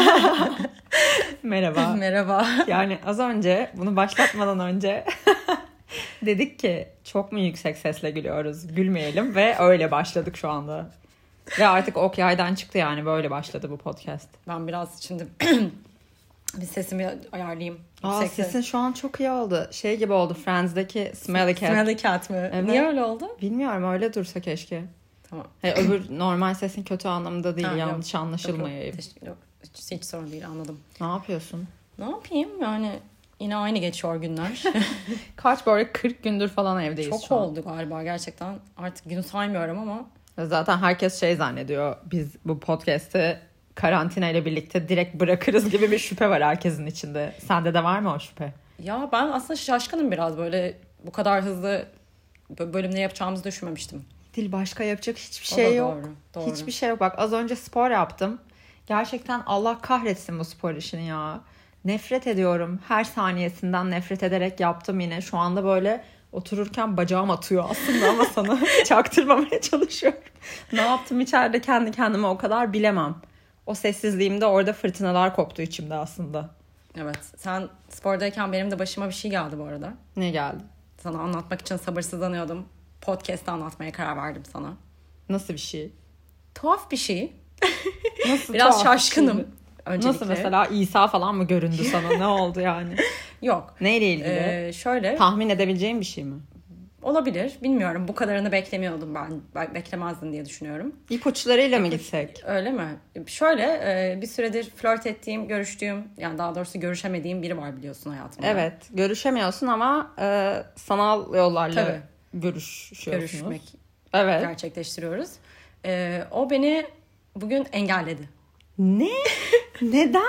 Merhaba. Merhaba. Yani az önce bunu başlatmadan önce dedik ki çok mu yüksek sesle gülüyoruz? Gülmeyelim ve öyle başladık şu anda. Ve artık ok yaydan çıktı yani böyle başladı bu podcast. Ben biraz şimdi bir sesimi ayarlayayım. Aa, Yüksek ses. sesin şu an çok iyi oldu. Şey gibi oldu Friends'deki Smelly Cat. Smelly cat mı? Evet. Niye öyle oldu? Bilmiyorum öyle dursa keşke. Tamam. He, öbür normal sesin kötü anlamda değil Ha, yok. yanlış anlaşılmayayım. Yok, yok, yok. Hiç, hiç sorun değil anladım. Ne yapıyorsun? Ne yapayım yani yine aynı geçiyor günler. Kaç böyle 40 gündür falan evdeyiz Çok şu an. oldu galiba gerçekten. Artık gün saymıyorum ama Zaten herkes şey zannediyor. Biz bu podcast'i karantina ile birlikte direkt bırakırız gibi bir şüphe var herkesin içinde. Sende de var mı o şüphe? ya ben aslında şaşkınım biraz böyle bu kadar hızlı bö- bölümde yapacağımızı düşünmemiştim. Dil başka yapacak hiçbir O da şey yok. doğru, doğru. Hiçbir şey yok. Bak az önce spor yaptım. Gerçekten Allah kahretsin bu spor işini ya. Nefret ediyorum. Her saniyesinden nefret ederek yaptım yine. Şu anda böyle otururken bacağım atıyor aslında ama sana çaktırmamaya çalışıyorum. ne yaptım içeride kendi kendime o kadar bilemem. O sessizliğimde orada fırtınalar koptu içimde aslında. Evet sen spordayken benim de başıma bir şey geldi bu arada. Ne geldi? Sana anlatmak için sabırsızlanıyordum. Podcast'ta anlatmaya karar verdim sana. Nasıl bir şey? Tuhaf bir şey. Nasıl Biraz şaşkınım. şey? Öncelikle. Nasıl mesela İsa falan mı göründü sana? Ne oldu yani? Yok. Neyle ilgili? Ee, şöyle Tahmin edebileceğim bir şey mi? olabilir. Bilmiyorum. Bu kadarını beklemiyordum ben. ben beklemezdin diye düşünüyorum. İpuçlarıyla mı gitsek? Öyle mi? Şöyle e, bir süredir flört ettiğim, görüştüğüm yani daha doğrusu görüşemediğim biri var biliyorsun hayatımda. Evet. Görüşemiyorsun ama e, sanal yollarla Tabii. görüşüyorsunuz. Görüşmek Evet. gerçekleştiriyoruz. E, o beni bugün engelledi. Ne? Neden?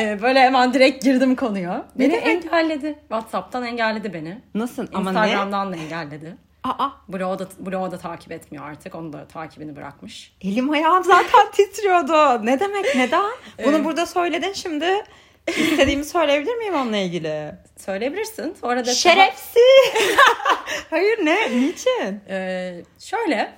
E, böyle hemen direkt girdim konuya. Beni demek? engelledi. WhatsApp'tan engelledi beni. Nasıl? Ama ne? Instagram'dan da engelledi. Aa, Bloğu da, bloğu da takip etmiyor artık. Onu da takibini bırakmış. elim ayağım zaten titriyordu. Ne demek? Neden? Bunu burada söyledin şimdi. İstediğimi söyleyebilir miyim onunla ilgili? Söyleyebilirsin. Sonra da Şerefsiz. Hayır ne? Niçin? Ee, şöyle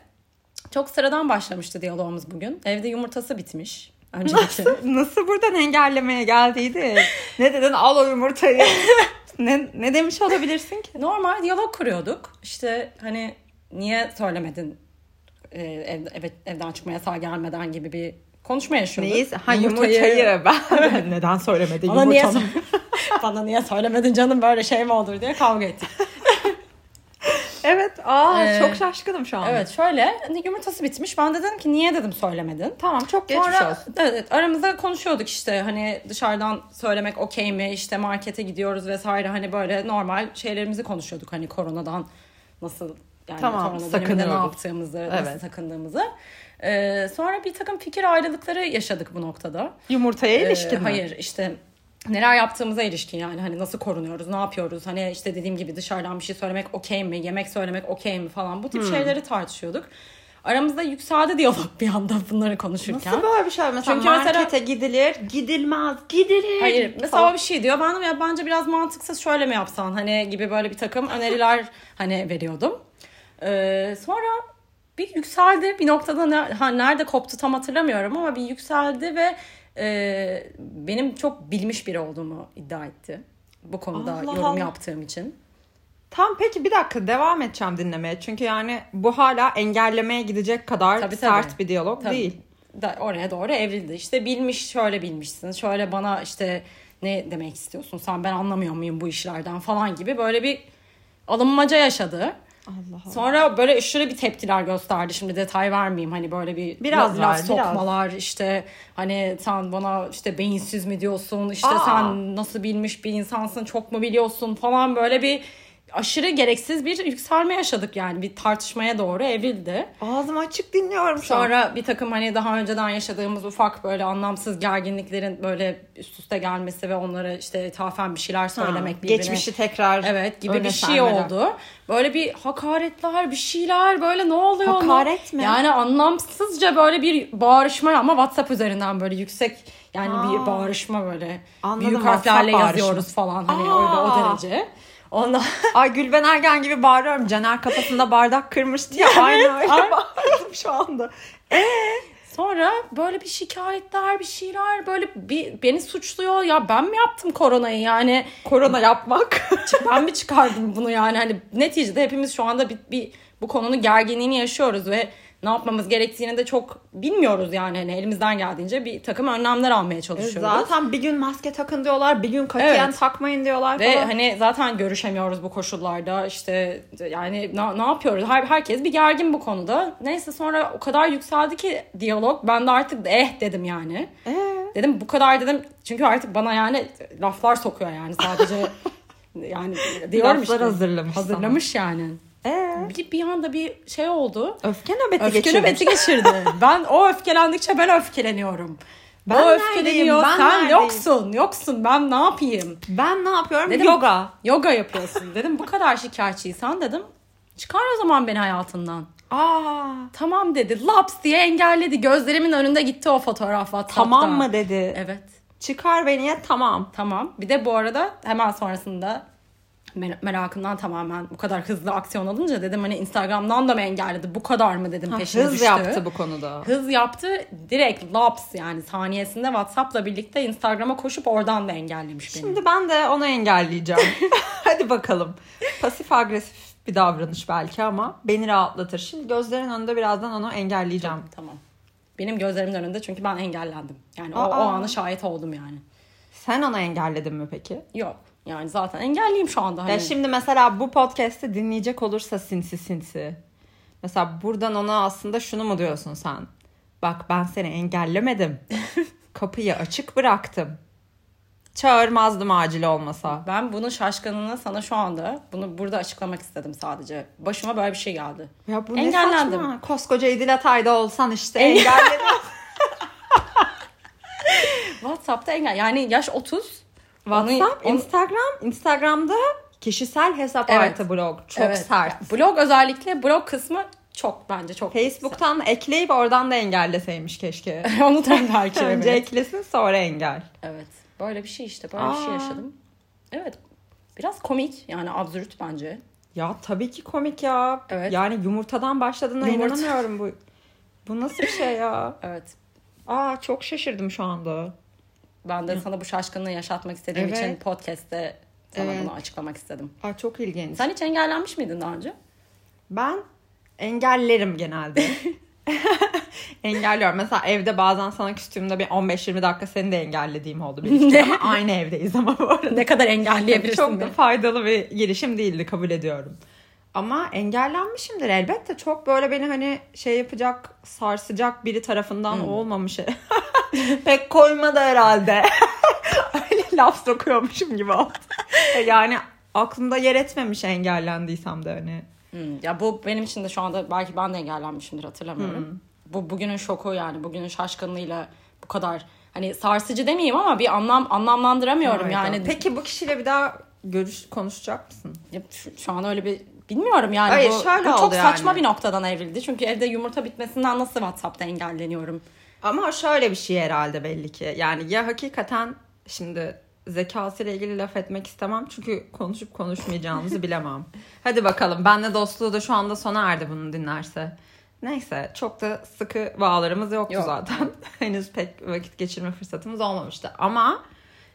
çok sıradan başlamıştı diyalogumuz bugün. Evde yumurtası bitmiş. Öncelikle. Nasıl, nasıl buradan engellemeye geldiydi? Ne dedin? Al o yumurtayı. ne, ne demiş olabilirsin ki? Normal diyalog kuruyorduk. İşte hani niye söylemedin e, ev, evet, evden çıkmaya yasağı gelmeden gibi bir konuşma yaşıyorduk. Neyiz? Ha yumurtayı, ben neden söylemedin Bana niye, yumurtanı? bana niye söylemedin canım böyle şey mi olur diye kavga ettik. Aa Ee, çok şaşkınım şu an. Evet şöyle hani yumurtası bitmiş. Ben de dedim ki niye dedim söylemedin. Tamam çok geçmiş Sonra olsun. evet, aramızda konuşuyorduk işte hani dışarıdan söylemek okey mi işte markete gidiyoruz vesaire hani böyle normal şeylerimizi konuşuyorduk hani koronadan nasıl yani Tamam, ne yaptığımızı nasıl Evet. sakındığımızı. Ee, sonra bir takım fikir ayrılıkları yaşadık bu noktada. Yumurtaya Ee, ilişkin mi? Hayır işte neler yaptığımıza ilişkin yani hani nasıl korunuyoruz ne yapıyoruz hani işte dediğim gibi dışarıdan bir şey söylemek okey mi yemek söylemek okey mi falan bu tip Hmm. şeyleri tartışıyorduk. Aramızda yükseldi diyalog bir anda bunları konuşurken. Nasıl böyle bir şey? Mesela Çünkü mesela- markete gidilir, gidilmez, gidilir. Hayır mesela falan. bir şey diyor. Ben de ya bence biraz mantıksız şöyle mi yapsan hani gibi böyle bir takım öneriler hani veriyordum. Ee, sonra bir yükseldi bir noktada ne, ha, nerede koptu tam hatırlamıyorum ama bir yükseldi ve e, benim çok bilmiş biri olduğumu iddia etti. Bu konuda Allah yorum Allah. yaptığım için. Tam peki bir dakika devam edeceğim dinlemeye. Çünkü yani bu hala engellemeye gidecek kadar Tabii, sert tabii. bir diyalog Tabii. değil. Da, oraya doğru evrildi. İşte bilmiş şöyle bilmişsin. Şöyle bana işte ne demek istiyorsun sen ben anlamıyor muyum bu işlerden falan gibi böyle bir alınmaca yaşadı. Allah Allah. Sonra böyle aşırı bir tepkiler gösterdi. Şimdi detay vermeyeyim. Hani böyle bir Biraz laf biraz. sokmalar işte hani sen bana işte beyinsiz mi diyorsun? İşte Aa. sen nasıl bilmiş bir insansın? Çok mu biliyorsun falan böyle bir aşırı gereksiz bir yükselme yaşadık yani bir tartışmaya doğru evrildi. Ağzım açık dinliyorum şu an. Sonra bir takım hani daha önceden yaşadığımız ufak böyle anlamsız gerginliklerin böyle üst üste gelmesi ve onlara işte ithafen bir şeyler Ha, söylemek birbirine. Geçmişi tekrar Evet gibi bir şey sermeler. oldu. Böyle bir hakaretler bir şeyler böyle ne oluyor? Hakaret mi? Yani anlamsızca böyle bir bağırışma ama WhatsApp üzerinden böyle yüksek yani bir Aa. bağırışma böyle. Anladım, Büyük harflerle yazıyoruz falan hani Aa. öyle o derece. Ondan Ay Gülben Ergen gibi bağırıyorum. Caner kafasında bardak kırmıştı ya. Aynı öyle bağırdım şu anda. Sonra böyle bir şikayetler bir şeyler böyle bir beni suçluyor. Ya ben mi yaptım koronayı yani Korona yapmak. ben mi çıkardım bunu yani hani neticede hepimiz şu anda bir, bir bu konunun gerginliğini yaşıyoruz ve ne yapmamız gerektiğini de çok bilmiyoruz yani hani elimizden geldiğince bir takım önlemler almaya çalışıyoruz. Zaten bir gün maske takın diyorlar, bir gün katiyen Evet. takmayın diyorlar Ve falan. hani zaten görüşemiyoruz bu koşullarda işte yani ne, ne yapıyoruz? Her, herkes bir gergin bu konuda. Neyse sonra o kadar yükseldi ki diyalog ben de artık eh dedim yani. Ee? Dedim bu kadar dedim çünkü artık bana yani laflar sokuyor yani sadece yani diyorum Laflar işte. hazırlamış sana. Hazırlamış yani. Ee? Bir, bir anda bir şey oldu. Öfke nöbeti Öfke geçirmiş. nöbeti geçirdi. ben o öfkelendikçe ben öfkeleniyorum. Ben o öfkeleniyor. ben Sen neredeyim? yoksun. Yoksun. Ben ne yapayım? Ben ne yapıyorum? Dedim, Yoga. Yoga yapıyorsun. Dedim bu kadar şikayetçiysen dedim. Çıkar o zaman beni hayatından. Aa, Tamam dedi. Laps diye engelledi. Gözlerimin önünde gitti o fotoğraf WhatsApp'ta. tamam mı dedi. Evet. Çıkar beni ya tamam. Tamam. Bir de bu arada hemen sonrasında mer- merakımdan tamamen bu kadar hızlı aksiyon alınca dedim hani Instagram'dan da mı engelledi? Bu kadar mı dedim Ha, peşine hız düştü. yaptı bu konuda. Hız yaptı. Direkt laps yani saniyesinde WhatsApp'la birlikte Instagram'a koşup oradan da engellemiş beni. Şimdi ben de onu engelleyeceğim. Hadi bakalım. Pasif agresif bir davranış belki ama beni rahatlatır. Şimdi gözlerin önünde birazdan onu engelleyeceğim. Tamam. Benim gözlerimin önünde çünkü ben engellendim. Yani o, Aa. o ana şahit oldum yani. Sen onu engelledin mi peki? Yok. Yani zaten engelliyim şu anda. Hani. Ya şimdi mesela bu podcast'i dinleyecek olursa sinsi sinsi. Mesela buradan ona aslında şunu mu diyorsun sen? Bak ben seni engellemedim. Kapıyı açık bıraktım. Çağırmazdım acil olmasa. Ben bunun şaşkınlığını sana şu anda bunu burada açıklamak istedim sadece. Başıma böyle bir şey geldi. Ya bu ne Engellendim. saçma. Koskoca İdil Atay'da olsan işte engelledin. WhatsApp'ta engel. Yani yaş 30. WhatsApp, Onu- Instagram. Instagram'da kişisel hesap Evet. artı blog. Çok Evet. sert. Blog özellikle blog kısmı çok bence çok. Facebook'tan ekleyip oradan da engelleseymiş keşke. Onu da belki Önce evet. eklesin sonra engel. Evet. Böyle bir şey işte. Böyle bir şey Aa. yaşadım. Evet. Biraz komik yani absürt bence. Ya tabii ki komik ya. Evet. Yani yumurtadan başladığına Yumurta. inanamıyorum bu. Bu nasıl bir şey ya? Evet. Aa çok şaşırdım şu anda. Ben de sana bu şaşkınlığı yaşatmak istediğim Evet. için podcast'te sana Evet. bunu açıklamak istedim. Aa çok ilginç. Sen hiç engellenmiş miydin daha önce? Ben engellerim genelde. Engelliyorum. Mesela evde bazen sana küstüğümde bir 15-20 dakika seni de engellediğim oldu. Bir ama aynı evdeyiz ama bu arada. Ne kadar engelleyebilirsin Çok da faydalı bir girişim değildi kabul ediyorum. Ama engellenmişimdir elbette. Çok böyle beni hani şey yapacak, sarsacak biri tarafından Hmm. olmamış. Pek koymadı herhalde. Öyle laf sokuyormuşum gibi oldu. yani aklımda yer etmemiş engellendiysem de hani. Hmm, ya bu benim için de şu anda belki ben de engellenmişimdir hatırlamıyorum. Bu bugünün şoku yani bugünün şaşkınlığıyla bu kadar hani sarsıcı demeyeyim ama bir anlam anlamlandıramıyorum Hayda. yani. Peki bu kişiyle bir daha görüş konuşacak mısın? Ya şu, şu an öyle bir bilmiyorum yani Hayır, bu, şöyle bu çok oldu saçma yani. bir noktadan evrildi. Çünkü evde yumurta bitmesinden nasıl WhatsApp'ta engelleniyorum? Ama şöyle bir şey herhalde belli ki. Yani ya hakikaten şimdi zekasıyla ilgili laf etmek istemem. Çünkü konuşup konuşmayacağımızı bilemem. Hadi bakalım. Benle dostluğu da şu anda sona erdi bunu dinlerse. Neyse çok da sıkı bağlarımız yoktu Yok. zaten. Henüz pek vakit geçirme fırsatımız olmamıştı. Ama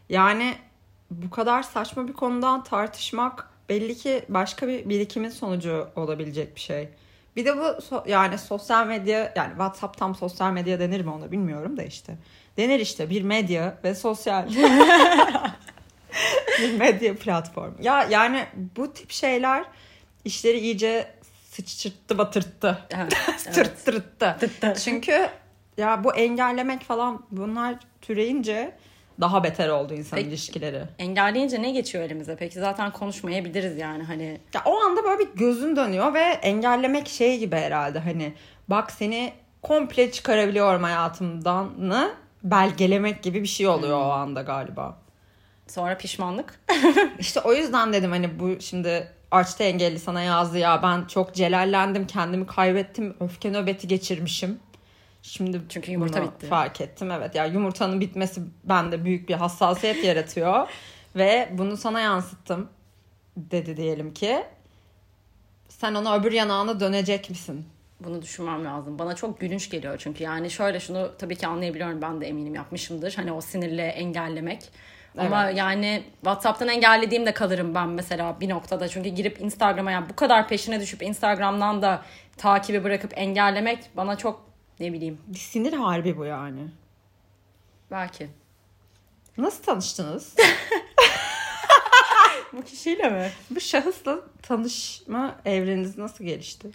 yani bu kadar saçma bir konudan tartışmak belli ki başka bir birikimin sonucu olabilecek bir şey. Bir de bu so- yani sosyal medya yani WhatsApp tam sosyal medya denir mi ona bilmiyorum da işte. Denir işte bir medya ve sosyal bir medya platformu. Ya yani bu tip şeyler işleri iyice sıçtırttı batırttı. Evet, evet. Tırttırttı. Tıttı. Çünkü ya bu engellemek falan bunlar türeyince daha beter oldu insan Peki- ilişkileri. Engelleyince ne geçiyor elimize? Peki zaten konuşmayabiliriz yani hani. Ya o anda böyle bir gözün dönüyor ve engellemek şey gibi herhalde hani bak seni komple çıkarabiliyorum hayatımdanı belgelemek gibi bir şey oluyor o anda galiba. Sonra pişmanlık. İşte o yüzden dedim hani bu şimdi açtı engelli sana yazdı ya ben çok celallendim kendimi kaybettim öfke nöbeti geçirmişim. Şimdi Çünkü yumurta bitti. Fark ettim evet ya yumurtanın bitmesi bende büyük bir hassasiyet yaratıyor ve bunu sana yansıttım dedi diyelim ki. Sen ona öbür yanağına dönecek misin? Bunu düşünmem lazım. Bana çok gülünç geliyor çünkü. Yani şöyle şunu tabii ki anlayabiliyorum. Ben de eminim yapmışımdır. Hani o sinirle engellemek. Ama yani WhatsApp'tan engellediğimde kalırım ben mesela bir noktada. Çünkü girip Instagram'a yani bu kadar peşine düşüp Instagram'dan da takibi bırakıp engellemek bana çok ne bileyim Bir sinir harbi bu yani. belki. Nasıl tanıştınız? Bu kişiyle mi? bu şahısla tanışma evreniz nasıl gelişti?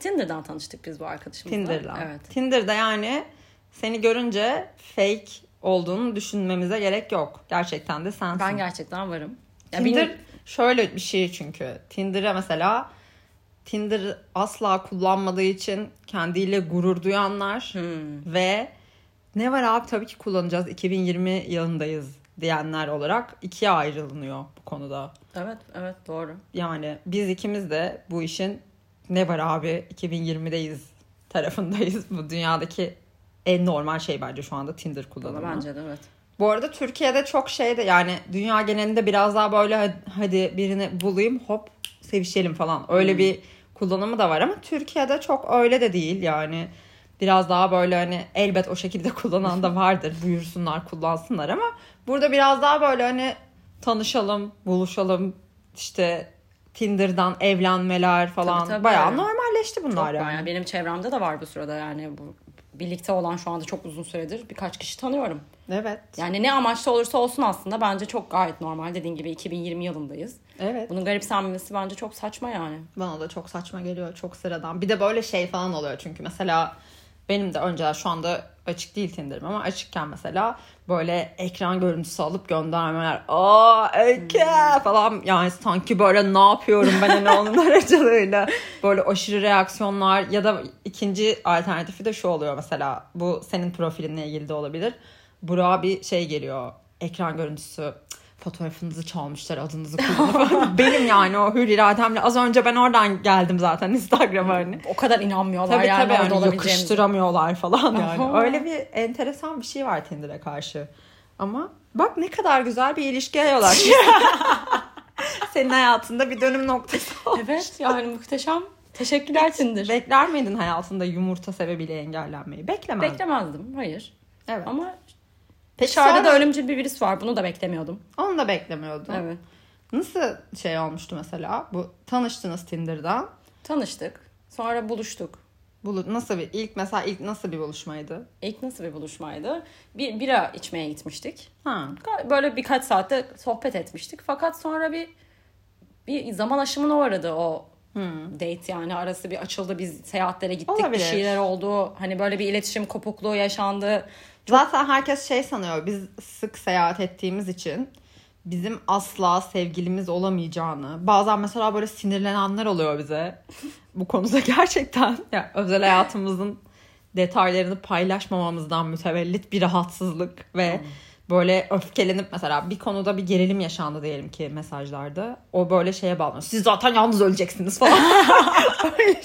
Tinder'dan tanıştık biz bu arkadaşımızla. Tinder'la. Evet. Tinder'da yani seni görünce fake olduğunu düşünmemize gerek yok. Gerçekten de sensin. Ben gerçekten varım. Ya Tinder benim- şöyle bir şey çünkü. Tinder'a mesela Tinder asla kullanmadığı için kendiyle gurur duyanlar Hmm. ve ne var abi tabii ki kullanacağız 2020 yılındayız diyenler olarak ikiye ayrılınıyor bu konuda. Evet, evet doğru. Yani biz ikimiz de bu işin ne var abi 2020'deyiz tarafındayız. Bu dünyadaki en normal şey bence şu anda Tinder kullanımı. Bence de evet. Bu arada Türkiye'de çok şey de yani dünya genelinde biraz daha böyle hadi- hadi birini bulayım hop sevişelim falan. Öyle Hmm. bir kullanımı da var ama Türkiye'de çok öyle de değil yani. Biraz daha böyle hani elbet o şekilde kullanan da vardır. Buyursunlar kullansınlar ama burada biraz daha böyle hani tanışalım, buluşalım işte Tinder'dan evlenmeler falan. Tabii, tabii. Bayağı normalleşti bunlar Çok yani. Yani benim çevremde de var bu sırada yani bu birlikte olan şu anda çok uzun süredir birkaç kişi tanıyorum. Evet. Yani ne amaçla olursa olsun aslında bence çok gayet normal. Dediğin gibi 2020 yılındayız. Evet. Bunun garipsenmesi bence çok saçma yani. Bana da çok saçma geliyor. Çok sıradan. Bir de böyle şey falan oluyor çünkü mesela benim de önce şu anda açık değil Tinder'ım ama açıkken mesela böyle ekran görüntüsü alıp göndermeler. Aa Öykü falan yani sanki böyle ne yapıyorum ben hani onun aracılığıyla. Böyle aşırı reaksiyonlar ya da ikinci alternatifi de şu oluyor mesela bu senin profilinle ilgili de olabilir. Burak'a bir şey geliyor ekran görüntüsü fotoğrafınızı çalmışlar adınızı kullanıp benim yani o hür irademle az önce ben oradan geldim zaten Instagram'a hani. O kadar inanmıyorlar Tabii yani tabii orada olabileceğimize. yakıştıramıyorlar falan yani. Öyle bir enteresan bir şey var Tinder'e karşı. Ama bak ne kadar güzel bir ilişkiye yol açmış. Senin hayatında bir dönüm noktası oldu. Evet yani muhteşem. Teşekkürler Tinder. Bekler miydin hayatında yumurta sebebiyle engellenmeyi? Beklemezdim. Beklemezdim. Hayır. evet. Ama Sonra da ölümcül bir virüs var. Bunu da beklemiyordum. onu da beklemiyordum. Evet. Nasıl şey olmuştu mesela? Bu tanıştınız Tinder'dan. Tanıştık. Sonra buluştuk. Bu nasıl bir ilk mesela ilk nasıl bir buluşmaydı? İlk nasıl bir buluşmaydı? Bir bira içmeye gitmiştik. Ha. Böyle birkaç saatte sohbet etmiştik. Fakat sonra bir bir zaman aşımına uğradı o date yani arası bir açıldı. Biz seyahatlere gittik. Olabilir. Bir şeyler oldu. Hani böyle bir iletişim kopukluğu yaşandı. Zaten herkes şey sanıyor. Biz sık seyahat ettiğimiz için bizim asla sevgilimiz olamayacağını. Bazen mesela böyle sinirlenenler oluyor bize. Bu konuda gerçekten ya özel hayatımızın detaylarını paylaşmamamızdan mütevellit bir rahatsızlık ve böyle öfkelenip mesela bir konuda bir gerilim yaşandı diyelim ki mesajlarda. O böyle şeye bağlanıyor. Siz zaten yalnız öleceksiniz falan.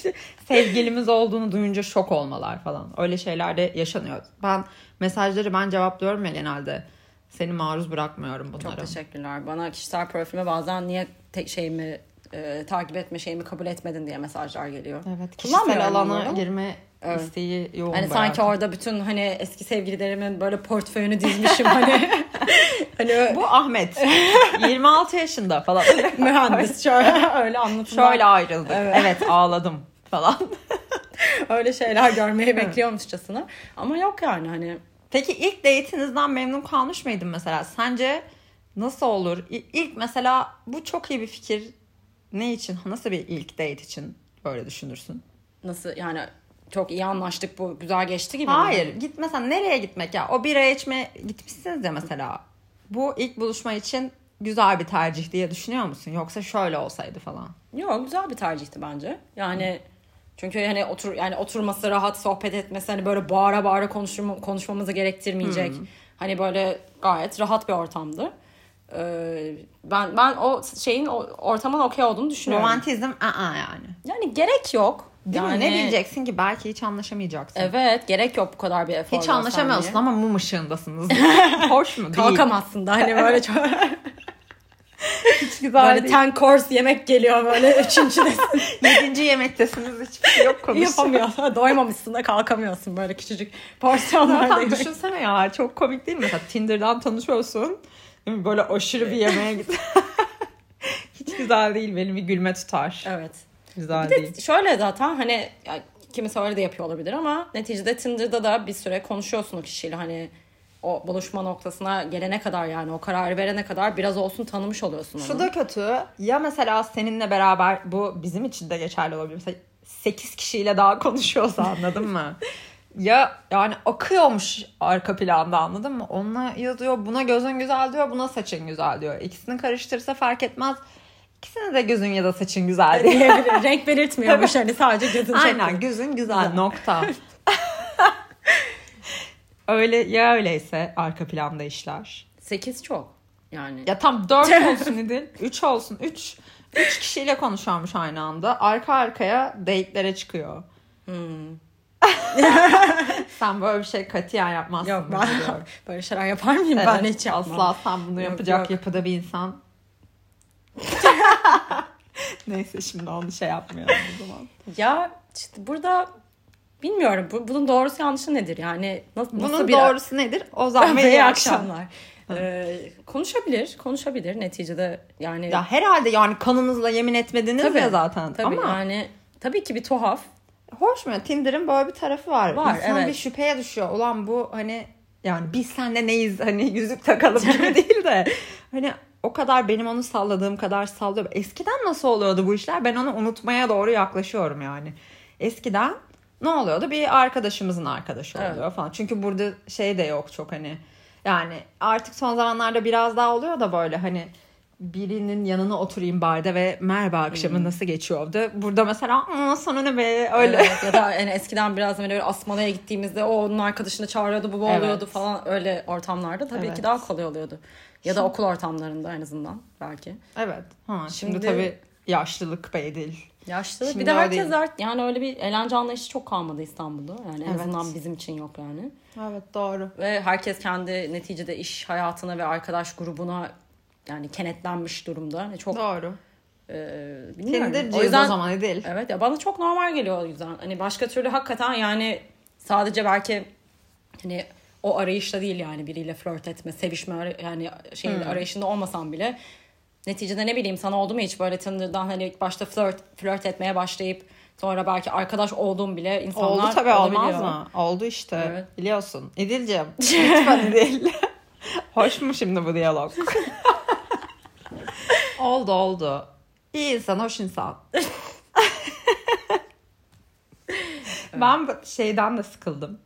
Şey. Sevgilimiz olduğunu duyunca şok olmalar falan. Öyle şeyler de yaşanıyor. Ben mesajları ben cevaplıyorum ya genelde. Seni maruz bırakmıyorum bunlara. Çok teşekkürler. Bana kişisel profilime bazen niye tek şeyimi e, takip etme şeyimi kabul etmedin diye mesajlar geliyor. Evet, kişisel alana onları. girme Evet. isteği yoğun Hani sanki orada bütün hani eski sevgililerimin böyle portföyünü dizmişim hani. hani Bu Ahmet. 26 yaşında falan. mühendis şöyle öyle anlatımlar. Şöyle ayrıldık. Evet. Evet. ağladım falan. öyle şeyler görmeyi bekliyormuşçasına. Ama yok yani hani Peki ilk date'inizden memnun kalmış mıydın mesela? Sence nasıl olur? İlk mesela bu çok iyi bir fikir. Ne için? Nasıl bir ilk date için böyle düşünürsün? nasıl yani çok iyi anlaştık bu güzel geçti gibi mi? Hayır. Git mesela nereye gitmek ya? O bira içme gitmişsiniz ya mesela. Bu ilk buluşma için güzel bir tercih diye düşünüyor musun? Yoksa şöyle olsaydı falan. Yok güzel bir tercihti bence. Yani çünkü hani otur yani oturması rahat sohbet etmesi hani böyle bağıra bağıra konuşma, konuşmamızı gerektirmeyecek. Hani böyle gayet rahat bir ortamdı. Ee, ben ben o şeyin ortamın okey olduğunu düşünüyorum. Romantizm aa yani. Yani gerek yok. Değil yani, mi? Ne bileceksin ki? Belki hiç anlaşamayacaksın. Evet gerek yok bu kadar bir efor. Hiç anlaşamıyorsun ama mum ışığındasınız. Hoş mu? Değil. Kalkamazsın da hani böyle çok. Hiç güzel Böyle değil. ten course yemek geliyor böyle üçüncü de Yedinci yemektesiniz hiçbir şey yok konuşacak. yapamıyorsun. Doymamışsın da kalkamıyorsun böyle küçücük porsiyonlarda Zaten düşünsene ya çok komik değil mi? Mesela Tinder'dan tanışıyorsun. Değil mi? Böyle aşırı bir yemeğe git. Hiç güzel değil. Benim bir gülme tutar. Evet. Güzel Bir de değil. şöyle zaten hani ya, kimisi öyle de yapıyor olabilir ama neticede Tinder'da da bir süre konuşuyorsun o kişiyle hani o buluşma noktasına gelene kadar yani o kararı verene kadar biraz olsun tanımış oluyorsun onu. Şu da kötü. Ya mesela seninle beraber bu bizim için de geçerli olabilir. Mesela 8 kişiyle daha konuşuyorsa anladın mı? Ya yani akıyormuş arka planda anladın mı? Onunla yazıyor buna gözün güzel diyor buna saçın güzel diyor. İkisini karıştırsa fark etmez. İkisine de gözün ya da saçın güzel diye. diyebilir. Renk belirtmiyormuş hani sadece gözün Aynen çekmiyor. gözün güzel nokta. öyle ya öyleyse arka planda işler. 8 çok yani. Ya tam 4 olsun İdil. 3 olsun. 3 3 kişiyle konuşuyormuş aynı anda. Arka arkaya date'lere çıkıyor. Hmm. Sen böyle bir şey katiyen yapmazsın. Yok ben biliyorum. böyle şeyler yapar mıyım ben Evet, hiç yapmam. Asla sen bunu Yok, yapacak yok. yapıda bir insan. Neyse şimdi onu şey yapmayalım o zaman. Ya işte burada bilmiyorum bu- bunun doğrusu yanlışı nedir yani nasıl, nasıl Bunun bir doğrusu nedir? O zaman Ve ve iyi akşam. akşamlar. Ee, konuşabilir, konuşabilir neticede yani. Ya herhalde yani kanınızla yemin etmediniz Tabii, ya zaten. tabii Ama yani tabii ki bir tuhaf. Hoş mu? Tinder'ın böyle bir tarafı var. Var, İnsan evet. bir şüpheye düşüyor. Ulan bu hani yani biz senle neyiz hani yüzük takalım gibi değil de hani o kadar benim onu salladığım kadar sallıyor. Eskiden nasıl oluyordu bu işler? Ben onu unutmaya doğru yaklaşıyorum yani. Eskiden ne oluyordu? Bir arkadaşımızın arkadaşı Evet. oluyor falan. Çünkü burada şey de yok çok hani. Yani artık son zamanlarda biraz daha oluyor da böyle hani birinin yanına oturayım barda ve merhaba akşamı Hmm. nasıl geçiyordu. Burada mesela sana ne be öyle. Evet, ya da yani eskiden biraz böyle Asmalı'ya gittiğimizde o onun arkadaşını çağırıyordu, bu bu Evet. oluyordu falan öyle ortamlarda tabii Evet. ki daha kolay oluyordu. Ya da okul ortamlarında en azından belki. Evet. Ha, şimdi, Şimdi- tabii yaşlılık be değil. Yaşlılık. Şimdi bir de herkes değil. art- yani öyle bir eğlence anlayışı çok kalmadı İstanbul'da. Yani en Evet. azından bizim için yok yani. Evet doğru. Ve herkes kendi neticede iş hayatına ve arkadaş grubuna yani kenetlenmiş durumda. Hani çok Doğru. e, bilmiyorum. Tinder'cıyız o, zaman değil. Evet ya bana çok normal geliyor o yüzden. Hani başka türlü hakikaten yani sadece belki hani o arayışta değil yani biriyle flört etme, sevişme yani şey Hmm. arayışında olmasam bile neticede ne bileyim sana oldu mu hiç böyle Tinder'dan hani ilk başta flört flört etmeye başlayıp sonra belki arkadaş olduğum bile insanlar Oldu tabii olmaz olabiliyor. mı? Oldu işte. Evet. Biliyorsun. İdil'cim. Lütfen İdil. Hoş mu şimdi bu diyalog? oldu oldu. İyi insan, hoş insan. ben şeyden de sıkıldım.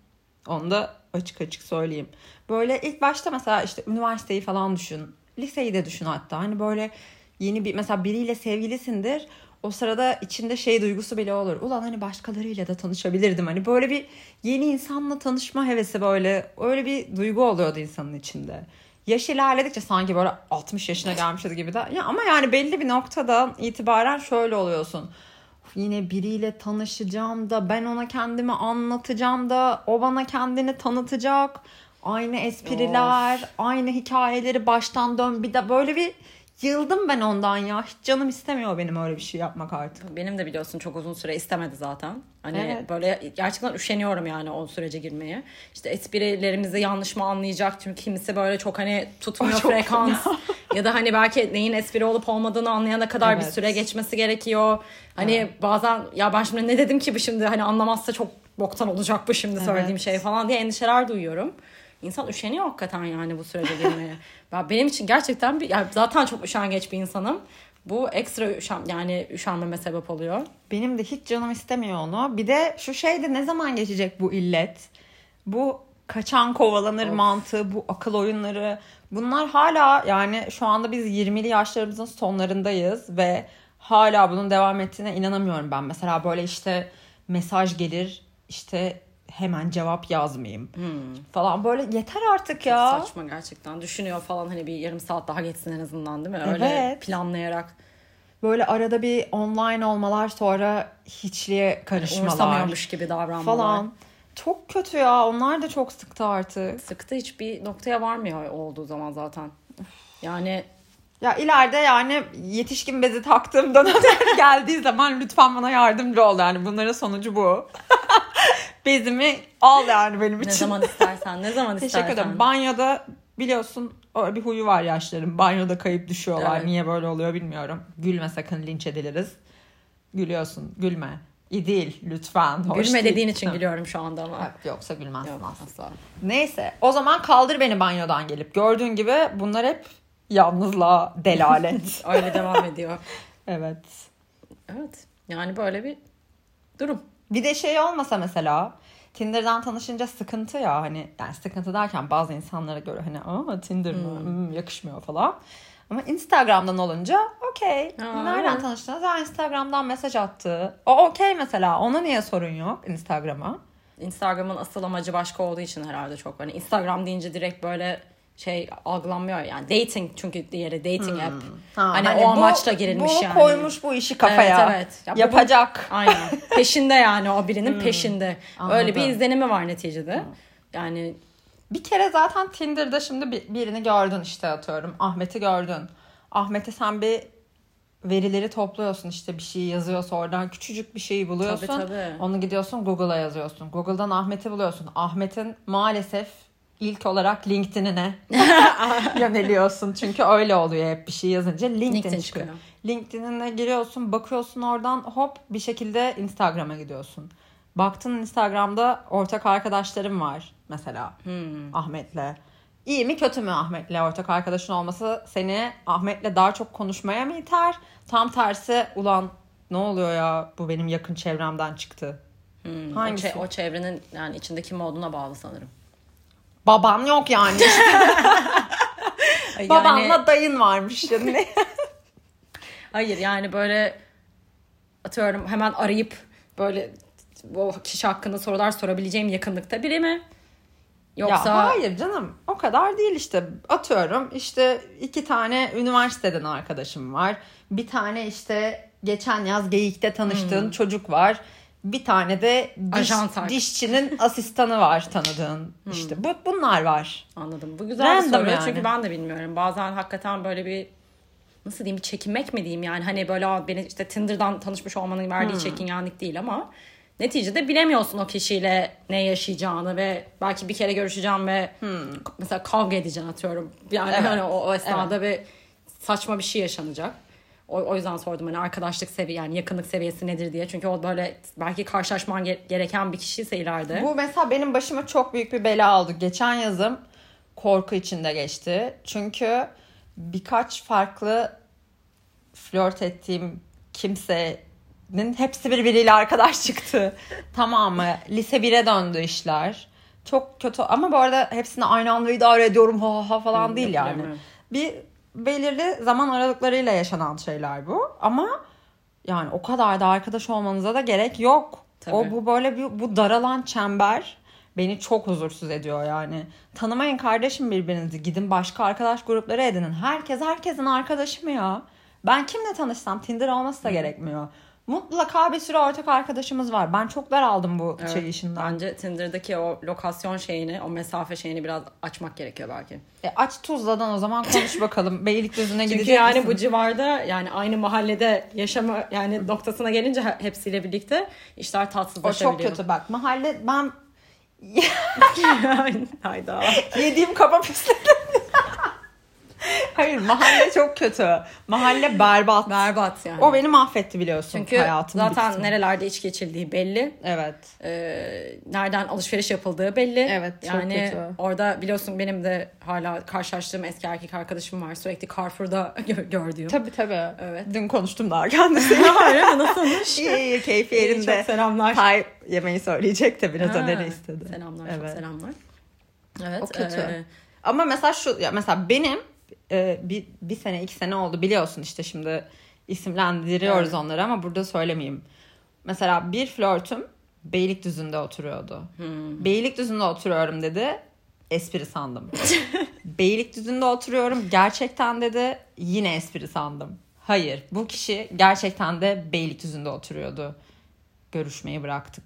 Onu da açık açık söyleyeyim. Böyle ilk başta mesela işte üniversiteyi falan düşün. Liseyi de düşün hatta. Hani böyle yeni bir mesela biriyle sevgilisindir. O sırada içinde şey duygusu bile olur. Ulan hani başkalarıyla da tanışabilirdim. Hani böyle bir yeni insanla tanışma hevesi böyle öyle bir duygu oluyordu insanın içinde. Yaş ilerledikçe sanki böyle 60 yaşına gelmişiz gibi de. Ya ama yani belli bir noktadan itibaren şöyle oluyorsun. Of, Yine biriyle tanışacağım da ben ona kendimi anlatacağım da o bana kendini tanıtacak. Aynı espriler, aynı hikayeleri baştan dön. Bir de böyle bir yıldım ben ondan ya. Hiç canım istemiyor benim öyle bir şey yapmak artık. Benim de biliyorsun çok uzun süre istemedi zaten. Hani Evet. böyle gerçekten üşeniyorum yani o sürece girmeye. İşte esprilerimizi yanlış mı anlayacak? Çünkü kimisi böyle çok hani tutmuyor çok frekans. ya da hani belki neyin espri olup olmadığını anlayana kadar bir Evet. süre geçmesi gerekiyor. Hani bazen ya ben şimdi ne dedim ki bu şimdi hani anlamazsa çok boktan olacak bu şimdi söylediğim Evet. şey falan diye endişeler duyuyorum. İnsan üşeniyor hakikaten yani bu sürece girmeye. ben benim için gerçekten bir yani zaten çok üşengeç bir insanım. Bu ekstra üşen yani üşenmeme sebep oluyor. Benim de hiç canım istemiyor onu. Bir de şu şey de ne zaman geçecek bu illet? Bu kaçan kovalanır Of. mantığı, bu akıl oyunları. Bunlar hala yani şu anda biz 20'li yaşlarımızın sonlarındayız ve hala bunun devam ettiğine inanamıyorum ben. Mesela böyle işte mesaj gelir işte hemen cevap yazmayayım falan böyle yeter artık ya. Saçma gerçekten. Düşünüyor falan hani bir yarım saat daha geçsin en azından değil mi? Öyle Evet. planlayarak. Böyle arada bir online olmalar sonra hiçliğe karışmalar Umursamıyormuş gibi davranmalar. falan. Çok kötü ya. Onlar da çok sıktı artık. Sıktı hiçbir noktaya varmıyor olduğu zaman zaten. Yani Ya ileride yani yetişkin bezi taktığım dönemler geldiği zaman lütfen bana yardımcı ol yani bunların sonucu bu. Bezimi al yani benim için. Ne zaman istersen, ne zaman istersen. Teşekkür ederim. Banyoda biliyorsun öyle bir huyu var yaşların. Banyoda kayıp düşüyorlar. Evet. Niye böyle oluyor bilmiyorum. Gülme sakın linç ediliriz. Gülüyorsun. Gülme. İyi değil lütfen. Hoş Gülme değil. dediğin için gülüyorum şu anda ama. Evet, Yoksa gülmezsin Yok, aslında. asla. Neyse o zaman kaldır beni banyodan gelip. Gördüğün gibi bunlar hep yalnızlığa delalet. Öyle devam ediyor. evet. Evet. Yani böyle bir durum. Bir de şey olmasa mesela Tinder'dan tanışınca sıkıntı ya hani yani sıkıntı derken bazı insanlara göre hani aa Tinder mı Hmm, yakışmıyor falan. Ama Instagram'dan olunca okey. Nereden tanıştınız? Ha, Instagram'dan mesaj attı. O okey mesela. Ona niye sorun yok Instagram'a? Instagram'ın asıl amacı başka olduğu için herhalde çok. Hani Instagram deyince direkt böyle şey algılanmıyor yani dating çünkü diğeri dating app. Ha, hani, hani o bu- amaçla girilmiş bu yani. koymuş bu işi kafaya. Evet, evet. Ya bu- Yapacak. Aynen. Peşinde yani o birinin peşinde. Öyle bir Anladım. izlenimi var neticede. Yani Bir kere zaten Tinder'da şimdi bir- birini gördün işte atıyorum. Ahmet'i gördün. Ahmet'e sen bir verileri topluyorsun işte bir şey yazıyorsa oradan küçücük bir şeyi buluyorsun. Tabii, tabii. Onu gidiyorsun Google'a yazıyorsun. Google'dan Ahmet'i buluyorsun. Ahmet'in maalesef ilk olarak LinkedIn'ine yöneliyorsun. Çünkü öyle oluyor hep bir şey yazınca LinkedIn, LinkedIn çıkıyor. çıkıyor. LinkedIn'ine giriyorsun, bakıyorsun oradan hop bir şekilde Instagram'a gidiyorsun. Baktın Instagram'da ortak arkadaşlarım var mesela Hmm. Ahmet'le. İyi mi kötü mü Ahmet'le ortak arkadaşın olması seni Ahmet'le daha çok konuşmaya mı iter? Tam tersi ulan ne oluyor ya bu benim yakın çevremden çıktı. hmm, o, Hangisi? çe- o çevrenin yani içinde kim olduğuna bağlı sanırım. Baban yok yani. Yani- Babanla dayın varmış yani. Hayır yani böyle atıyorum hemen arayıp böyle o kişi hakkında sorular sorabileceğim yakınlıkta biri mi? Yoksa Ya hayır canım o kadar değil işte atıyorum işte iki tane üniversiteden arkadaşım var. Bir tane işte geçen yaz Geyik'te tanıştığın çocuk var. Bir tane de diş, dişçinin asistanı var tanıdığın. İşte bu bunlar var. anladım. Bu güzel bir Random soru yani. çünkü ben de bilmiyorum. Bazen hakikaten böyle bir nasıl diyeyim bir çekinmek mi diyeyim yani hani böyle "Aa, beni işte Tinder'dan tanışmış olmanın verdiği çekingenlik değil ama neticede bilemiyorsun o kişiyle ne yaşayacağını ve belki bir kere görüşeceğim ve mesela kavga edeceğim atıyorum. Yani Evet. hani o, o esnada bir saçma bir şey yaşanacak. O, o yüzden sordum hani arkadaşlık seviye yani yakınlık seviyesi nedir diye. Çünkü o böyle belki karşılaşman ge- gereken bir kişiyse ileride. Bu mesela benim başıma çok büyük bir bela oldu. Geçen yazım korku içinde geçti. Çünkü birkaç farklı flört ettiğim kimsenin hepsi birbiriyle arkadaş çıktı. Tamamı lise 1'e döndü işler. Çok kötü ama bu arada hepsini aynı anda idare ediyorum ha ha falan değil yani. Bir belirli zaman aralıklarıyla yaşanan şeyler bu. Ama yani o kadar da arkadaş olmanıza da gerek yok. Tabii. O bu böyle bir bu daralan çember beni çok huzursuz ediyor yani. Tanımayın kardeşim birbirinizi. Gidin başka arkadaş grupları edinin. Herkes herkesin arkadaşı mı ya? Ben kimle tanışsam Tinder olması da gerekmiyor. Mutlaka bir sürü ortak arkadaşımız var. Ben çok daraldım bu Evet, şey işinden. Bence Tinder'daki o lokasyon şeyini, o mesafe şeyini biraz açmak gerekiyor belki. E, aç Tuzla'dan o zaman konuş bakalım. Beylikdüzü'ne Çünkü gidecek yani misin? bu civarda yani aynı mahallede yaşama yani noktasına gelince he- hepsiyle birlikte işler O tatsızlaşabiliyor. çok kötü bak. Mahalle ben Hayda. Yediğim kaba pisledim. Hayır mahalle çok kötü. Mahalle berbat. Berbat yani. O beni mahvetti biliyorsun Çünkü hayatımın bir zaten kısmını. nerelerde içki içildiği belli. Evet. Ee, nereden alışveriş yapıldığı belli. Evet, çok yani kötü. orada biliyorsun benim de hala karşılaştığım eski erkek arkadaşım var. Sürekli Carrefour'da gö- gördüğüm. Tabii tabii. Evet. Dün konuştum daha kendisiyle. Hayır nasılmış? iyi iyi keyfi İyi, yerinde. Çok selamlar. Pay yemeği söyleyecek de biraz Ha, öneri istedi. Selamlar Evet. çok selamlar. Evet. O kötü. e, Ama mesela şu ya mesela benim e, bir, bir sene iki sene oldu biliyorsun işte şimdi isimlendiriyoruz Evet. onları ama burada söylemeyeyim. Mesela bir flörtüm Beylikdüzü'nde oturuyordu. Hmm. Beylikdüzü'nde oturuyorum dedi. Espri sandım. Beylikdüzü'nde oturuyorum gerçekten dedi. Yine espri sandım. Hayır bu kişi gerçekten de Beylikdüzü'nde oturuyordu. Görüşmeyi bıraktık.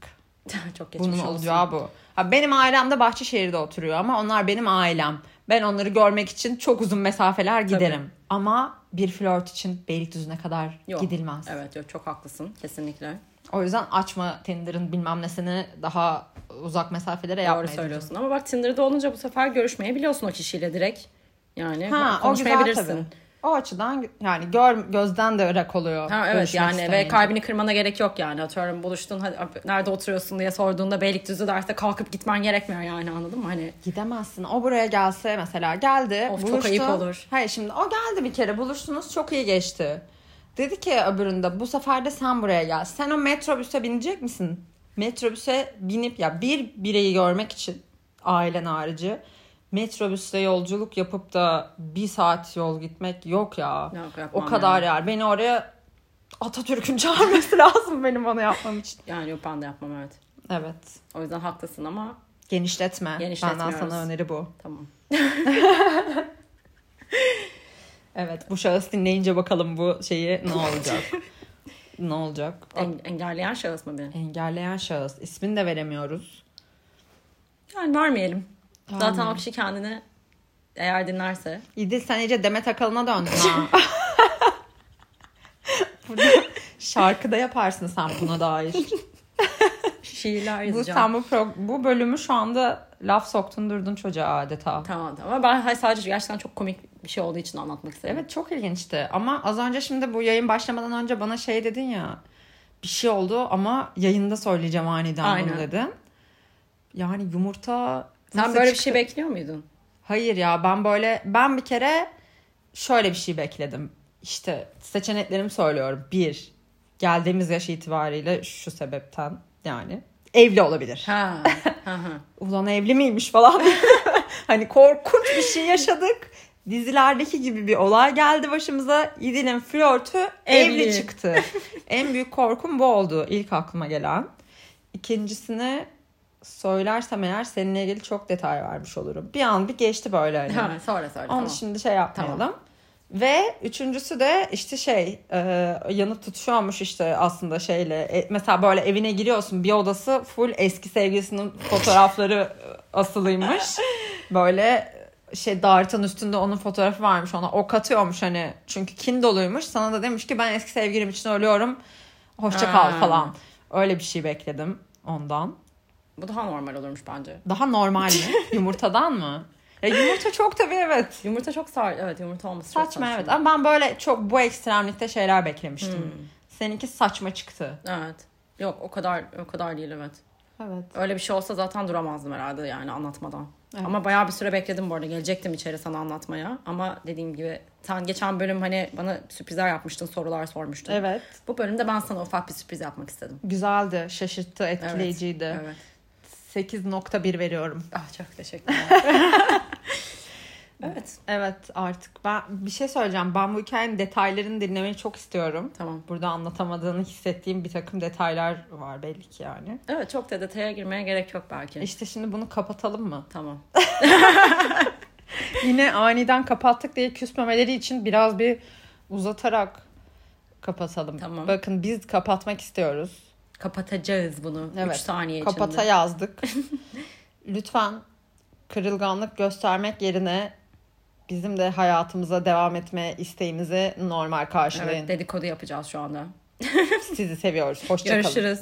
çok geçmiş Bunun olsun. olacağı bu. Ha, benim ailem de Bahçeşehir'de oturuyor ama onlar benim ailem. Ben onları görmek için çok uzun mesafeler giderim. Ama bir flört için Beylikdüzü'ne kadar Yok. gidilmez. Evet yok çok haklısın kesinlikle. O yüzden açma Tinder'ın bilmem nesini daha uzak mesafelere Doğru yapmayı söylüyorsun ama bak Tinder'da olunca bu sefer görüşmeyebiliyorsun o kişiyle direkt. Yani Ha, o güzel konuşmayabilirsin. tabii. O açıdan yani gör, gözden de ırak oluyor. Ha, evet yani ve kalbini kırmana gerek yok yani. Atıyorum buluştun hadi nerede oturuyorsun diye sorduğunda Beylikdüzü derse kalkıp gitmen gerekmiyor yani anladın mı? Hani Gidemezsin. O buraya gelse mesela geldi. Of, çok buluştu. ayıp olur. Hayır şimdi o geldi bir kere buluştunuz çok iyi geçti. Dedi ki öbüründe bu sefer de sen buraya gel. Sen o metrobüse binecek misin? Metrobüse binip ya bir bireyi görmek için ailen harici metrobüste yolculuk yapıp da bir saat yol gitmek yok ya. Yok, o kadar yani. yer. Beni oraya Atatürk'ün çağırması lazım benim onu yapmam için. yani yok ben de yapmam evet. Evet. O yüzden haklısın ama Genişletme. Benden Genişletmiyoruz. sana öneri bu. tamam. Evet bu şahıs dinleyince bakalım bu şeyi ne olacak? ne olacak? En- engelleyen şahıs mı beni? Engelleyen şahıs. İsmini de veremiyoruz. Yani vermeyelim. Zaten Vermeyelim. o kişi kendini eğer dinlerse İdil sen iyice Demet Akalın'a döndün ha. Burada şarkıda yaparsın sen buna dair. şiirler bu, yazacağım. sen bu, pro- bu bölümü şu anda laf soktun durdun çocuğa adeta. Tamam tamam. Ama ben hayır, sadece gerçekten çok komik bir şey olduğu için anlatmak istedim. Evet çok ilginçti ama az önce şimdi bu yayın başlamadan önce bana şey dedin ya bir şey oldu ama yayında söyleyeceğim aniden bunu Aynen. dedin. Yani yumurta Sen nasıl böyle bir çıktı? şey bekliyor muydun? Hayır ya ben böyle ben bir kere şöyle bir şey bekledim. İşte seçeneklerimi söylüyorum. Bir, geldiğimiz yaş itibariyle şu sebepten yani evli olabilir. Ha. ha, ha. Ulan evli miymiş falan. hani korkunç bir şey yaşadık. Dizilerdeki gibi bir olay geldi başımıza. İdil'in flörtü evli, Evli. çıktı. en büyük korkum bu oldu ilk aklıma gelen. İkincisini söylersem eğer seninle ilgili çok detay vermiş olurum. Bir an bir geçti böyle hani. ha sonra söyle. Onu Tamam. şimdi şey yapmayalım. Ve üçüncüsü de işte şey e, yanıp tutuşuyormuş işte aslında şeyle. E, mesela böyle evine giriyorsun bir odası full eski sevgilisinin fotoğrafları e, asılıymış. Böyle şey dartın üstünde onun fotoğrafı varmış ona ok atıyormuş hani çünkü kin doluymuş sana da demiş ki ben eski sevgilim için ölüyorum hoşça kal falan öyle bir şey bekledim ondan Bu daha normal olurmuş bence. daha normal mi yumurtadan mı ya yumurta çok tabii evet Yumurta çok sar. Evet yumurta olması çok Saçma evet ama ben böyle çok bu ekstremlikte şeyler beklemiştim. Hmm. Seninki saçma çıktı. Evet. Yok o kadar o kadar değil evet. Evet. Öyle bir şey olsa zaten duramazdım herhalde yani anlatmadan. Evet. Ama bayağı bir süre bekledim bu arada. Gelecektim içeri sana anlatmaya. Ama dediğim gibi sen geçen bölüm hani bana sürprizler yapmıştın, sorular sormuştun. Evet. Bu bölümde ben sana ufak bir sürpriz yapmak istedim. Güzeldi, şaşırttı, etkileyiciydi. Evet. 8.1 veriyorum. Ah çok teşekkür ederim. evet. Evet artık ben bir şey söyleyeceğim. Ben bu hikayenin detaylarını dinlemeyi çok istiyorum. Tamam. Burada anlatamadığını hissettiğim bir takım detaylar var belli ki yani. Evet çok da detaya girmeye gerek yok belki. İşte şimdi bunu kapatalım mı? Tamam. Yine aniden kapattık diye küsmemeleri için biraz bir uzatarak kapatalım. Tamam. Bakın biz kapatmak istiyoruz. Kapatacağız bunu 3 Evet, saniye Kapata içinde. yazdık. Lütfen kırılganlık göstermek yerine bizim de hayatımıza devam etme isteğimizi normal karşılayın. Evet dedikodu yapacağız şu anda. Sizi seviyoruz. Hoşçakalın. Görüşürüz.